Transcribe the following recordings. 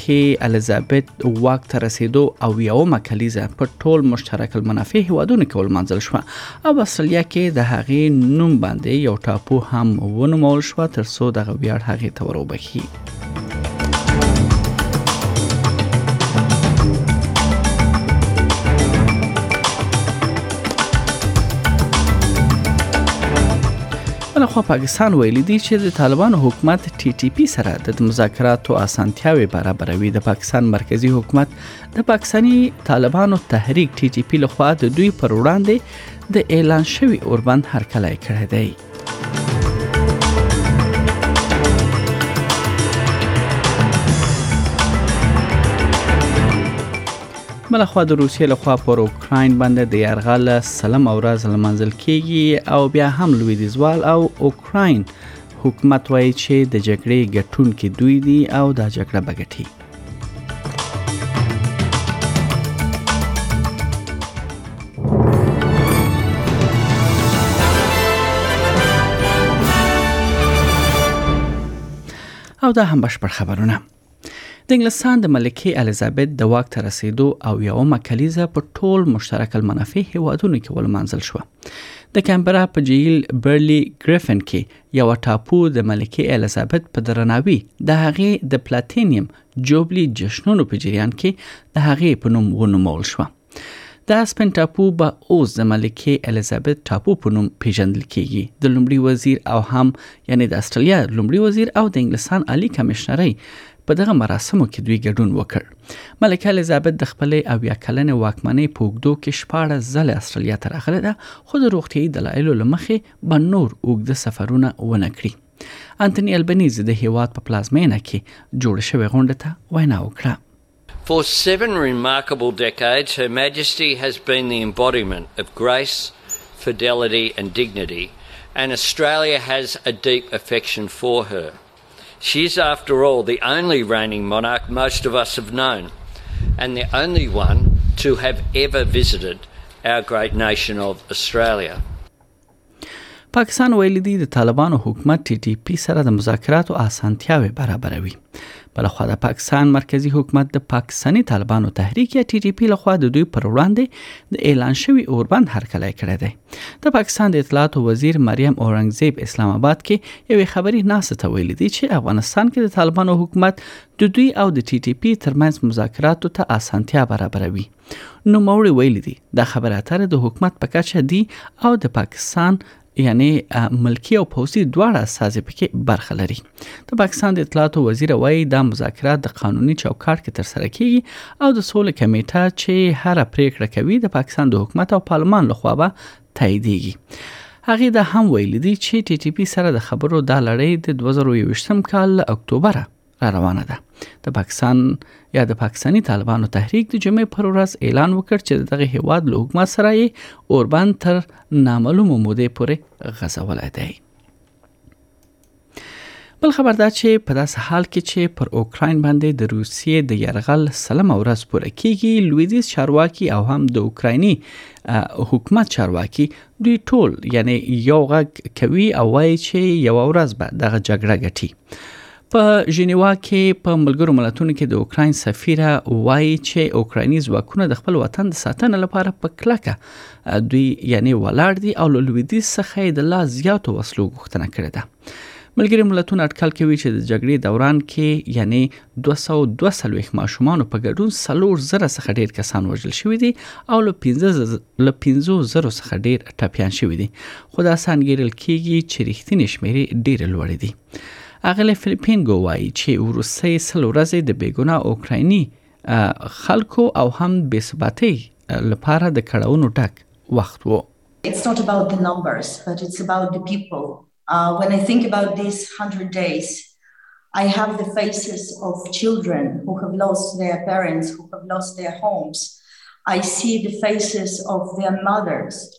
کې الیزابت واک ته رسیدو او یومه کلیزه په ټول مشترک المنافع هیوادونو کې ولمانځل شو او استرالیا کې د هغې نوم باندې یو ټاپو هم ونومول شو ترڅو دغه ویاړ هغې ته وروبخي بل خو پاکستان ویلي دي چې د طالبانو حکومت ټي ټي پی سره د مذاکراتو اسانتیاوې برابروي د پاکستان مرکزی حکومت د پاکستاني طالبانو تحریک ټي ټي پی لخوا د دوی پر وړاندې د اعلان شوی اوربند هرکلی کړی دی بل خو د روسیې له خوا پر اوکراین باندې د یرغل سلم ورځ لمانځل کیږي او بیا هم لویدیزوال او اوکراین حکومت وایي چې د جګړې ګټونکي دوی دي او دا جګړه به ګټي او دا هم بشپړ خبرونه د انګلستان د ملکې الیزابت د واک ته رسیدو او یومه کلیزه په ټول مشترک المنافع هیوادونو کې ولمانځل شو د کمبرا په جیل برلی ګریفن کې یو ټاپو د ملکې الیزابت په درناوي د هغې د پلاتینیم جوبلی جشنونو په جریان کې د هغې په نوم ونومول شو د اسپن ټاپو به اوس د ملکه الیزابت ټاپو په نوم پیژندل کیږي د لومړي وزیر او هم یعنی د استرالیا لومړي وزیر او د انګلستان عالی کمشنرۍ په دغه مراسمو کې دوی ګډون وکړ ملکه الیزابت د خپلې او یا کلنې واکمنۍ په اوږدو کې شپاړس ځله استرالیا ته راغلې ده خو د روغتیايي دلایلو له مخې به نور اوږده سفرونه ونه کړي انټونی البنیز د هیواد په پلازمینه کې جوړ شوې غونډه ته وینا وکړه For seven remarkable decades, Her Majesty has been the embodiment of grace, fidelity, and dignity, and Australia has a deep affection for her. She's, after all, the only reigning monarch most of us have known, and the only one to have ever visited our great nation of Australia. پاکستان ویلي دی د طالبانو حکومت ټي ټي پي سره د مذاکراتو اسانتیاوې برابروي بلخوا د پاکستان مرکزی حکومت د پاکستاني طالبانو تحریک یا ټي ټي پي لخوا د دوی پر وړاندې د اعلان شوی اوربند هرکلی کړی دی د پاکستان د اطلاعاتو وزیر مریم اورنګزیب اسلام آباد کې یوې خبري ناسته ته ویلي دی چې افغانستان کې د طالبانو حکومت د دوی او د ټي ټي پي ترمنځ مذاکراتو ته اسانتیا برابروي نوموړي ویلي دي دا خبره اتره د حکومت په کچه دي او د پاکستان یعنی ملکی او پوځي دواړه استازي پکې برخه لري د پاکستان د اطلاعاتو وزیر وایي دا مذاکرات د قانوني چوکاټ کې ترسره کیږي او د سولې کمیټه چې هر پریکړه کوي د پاکستان د حکومت او پارلمان لخوا به تاییدېږي هغه دا هم ویلي دي چې ټي ټي پی سره د خبرو دا لړۍ د 2021 کال اکتوبر را روانه ده د پاکستان یا د پاکستاني طالبانو تحریک د جمعې پر ورځ اعلان وکړ چې دغه هیواد له حکومت سره یې اوربند تر نامعلومو مودې پورې غځولی دی بل خبر دا چې په داس حال کې چې پر اوکراین باندې د روسیې د يرغل سلام ورځ پوره کیږي لویدیز چارواکي او هم د اوکرایني حکومت چارواکي دوی ټول یعنی یو غږ کوي او وایي چې یو ورځ به دغه جګړه ګټي په ژنیوا کې په ملګرو ملتونو کې د اوکرين سفیره وایي چې اوکرایني ځواکونه د خپل وطن د ساتنې لپاره په کلکه دوی یعنی ولاړ دي او له لویدیځ څخه د لا زیاتو وسلو غوښتنه کړې ده ملګری ملتونه اټکل کوي چې د جګړې دوران کې یعنی دوه سوه او دوه څلوېښت ماشومانو په ګډون څلور زره څخه ډېر کسان وژل شوي دي او له پنځه له پنځو زرو څخه ډېر ټپیان شوي دي خو دا څه انګېرل کېږي چې رښتینې شمېرې ډېرې لوړې دي اغلې فلیپینګو وایي چې وروستۍ سل ورځې د بېګناه اوکرایني خلکو او هم بېثباتۍ لپاره د کړاونو ډک وخت و It's not about the numbers, but it's about the people Uh, when I think about these 100 days, I have the faces of children who have lost their parents, who have lost their homes. I see the faces of their mothers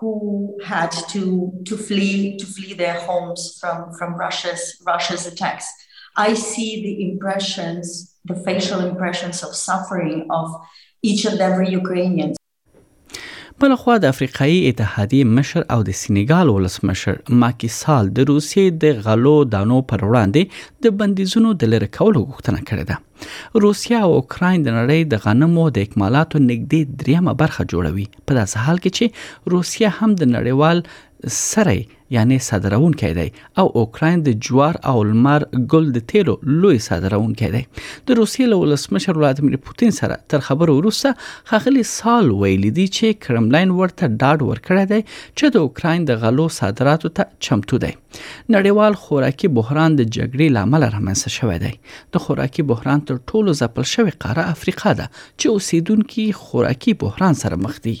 who had to, to flee to flee their homes from, from Russia's Russia's attacks. I see the impressions, the facial impressions of suffering of each and every Ukrainian. بله خوا د افریقایي اتحادیې مشر او د سینیګال ولسمشر ماکی سال د روسیې د غلو دانو پر وړاندې د بندیزونو د لری کولو غوښتنه کړې ده روسیا او اوکراین د نړۍ د غنمو د اکمالاتو نږدې دریمه برخه جوړوي په داسې حال کې چې روسیا هم د نړیوال سره یعنې صادرونکی دی او اوکراین د جوار او لمر ګل د تیلو لوی صادرونکی دی د روسیې له ولسمشر ولادمیر پوتین سره تر خبرو وروسته خغلی سال ویلي دي چې کرملین ورته ډاډ ورکړی دی چې د اوکراین د غلو صادراتو ته چمتو دی نړیوال خوراکي بحران د جګړې لامل رامنځته شوی دی د خوراکي بحران تر ټولو ځپل شوی قاره افریقا ده چې اوسیدونکو خوراکي بحران سره مخ دي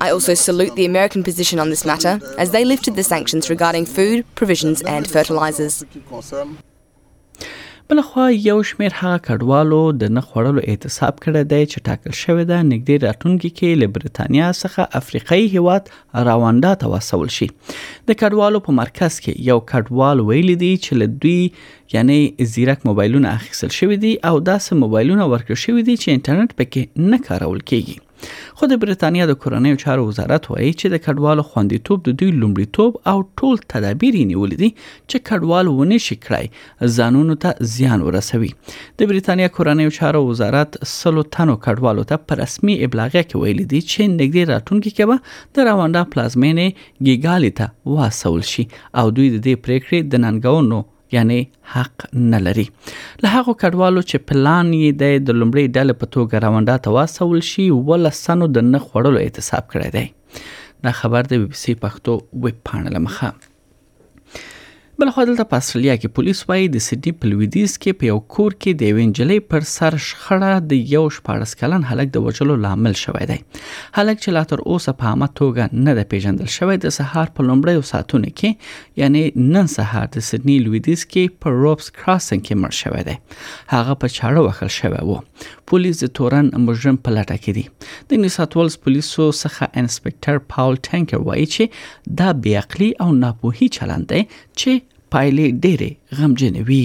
I also salute the American position on this matter as they lifted the sanctions regarding food, provisions and fertilizers. بلخوا یو شمیر هغه کډوالو د نه خوړلو اعتصاب کړی دی چې ټاکل شوې ده نږدې راتلونکي کې له بریتانیا څخه افریقایي هیواد رواندا ته وسول شي د کډوالو په مرکز کې یو کډوال ویلي دی چې له دوی یعنی زیرک موبایلونه اخیستل شوې دي او داسې موبایلونه ورکړ شوې دي چې انټرنیټ پکې نه کارول کیږي خو د بریتانیا د کورنیو چارو وزارت وایي چې د کډوالو خوندیتوب د دوی لومړیتوب او ټول تدابیر یې نیولي دي چې کډوال ونه شي کړای ځانونو ته زیان ورسوي د بریتانیا کورنیو چارو وزارت سلو تنو کډوالو ته په رسمي ابلاغیه کې ویلي دي چې نږدې راتلونکي کې به د رواندا پلازمینې ګیګالي ته واسول شي او دوی د دې پریکړې د ننګونو یعنی حق نه لري له هغو کډوالو چې پلان یې دی د لومړۍ ډلې په توګه رواندا ته واستول شي ولسنو د نه خوړلو اعتصاب کړی دی دا خبر د بي بي سي پښتو ویب پاڼې لمخه بل خو دلته په استرالیا کې پولیس وایي د سیدنی په لویدیځ کې په یو کور کې د یوې نجلۍ پر سر شخړه د یو شپاړس کلن هلک د وژلو لامل شوی دی هلک چې لا تر اوسه په عامه توګه نه دی پیژندل شوی د سهار په لومړیو ساعتونو کې یعنی نن سهار د سیدنی لویدیز کې په روبس کراسنګ کې مړ شوی دی هغه په چاړه وکړل شوی وو پولیس د تورن مجرم په لټه کې دي د نیوساتولز پولیسو څخه انسپکټر پاول ټانکر وایي چې دا بی عقلی او ناپوهي چلند دی چې پایلې ډېرې غمجنې وي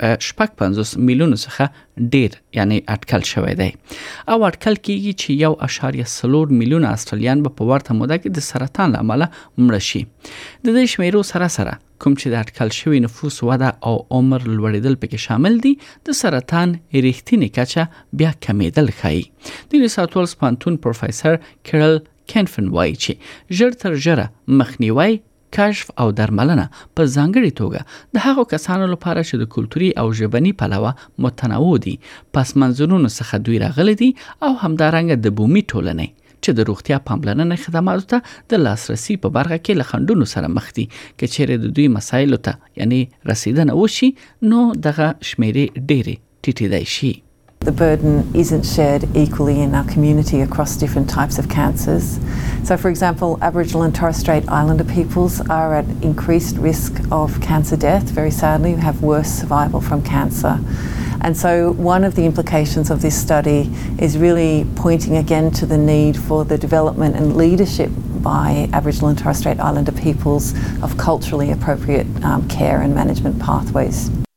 شپږ پنځوس میلیونو څخه ډیر یعنی اټکل شوی دی او اټکل کیږي چې یو اشاریه سلور میلیون استرالیان به په ورته موده کې د سرطان لامل مړ شي د دې شمیرو سره سره کوم چې د اټکل شوی نفوس وده او عمر لوړیدل پکې شامل دي د سرطان ریښتینی کچه بیا کمیدل ښایي د نیو ساوت ویلز پانتون پروفیسور کیرل کینفن وایي چې ژر تر ژره مخنیوي کشف او درملنه په ځانګړي توګه د هغو کسانو لپاره چې د کلتوري او ژبني پلوه متنوع دي، پس منظورونو څخه دوی راغلي دي او همدارنګه د بومي ټولنې چې د روغتیا پاملرنې خدماتو ته د لاسرسي په برخه کې له خنډونو سره مخ دي، که چېرې د دوی مسایلو ته یعنې رسېدنه وشي نو دغه شمېرې ډېرې. ټیټېدای شي The burden isn't shared equally in our community across different types of cancers. So, for example, Aboriginal and Torres Strait Islander peoples are at increased risk of cancer death, very sadly, we have worse survival from cancer. And so, one of the implications of this study is really pointing again to the need for the development and leadership by Aboriginal and Torres Strait Islander peoples of culturally appropriate um, care and management pathways.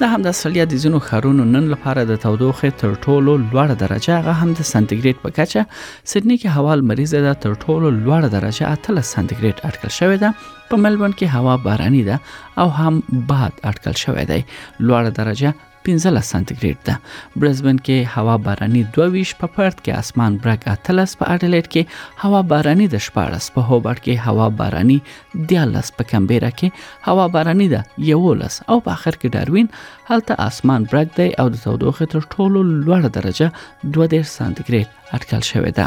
د همد استرالیا د ځینو ښارونو نن لپاره د تودوخې تر ټولو لوړه درجه هغه هم د سانتیګریډ په کچه سیدنی کې هوا لمریزه ده تر ټولو لوړه درجه 13 سانتیګریډ اټکل شوې ده په ملبورن کې هوا باراني ده او هم باد اټکل شوې ده لوړه درجه 15 سانتیګریډ ده برزبن کې هوا باراني 22 په پرت کې اسمان برګ 13 په اډلیډ کې هوا باراني د 14 په هوبرټ کې هوا باراني دیالس په کمبیرا کې هوا باراني ده یولس او په اخر کې ډاروین هلته اسمان برګ دی او د تودوخې تر ټولو لوړه درجه 2 سانتیګریډ اټکل شوې ده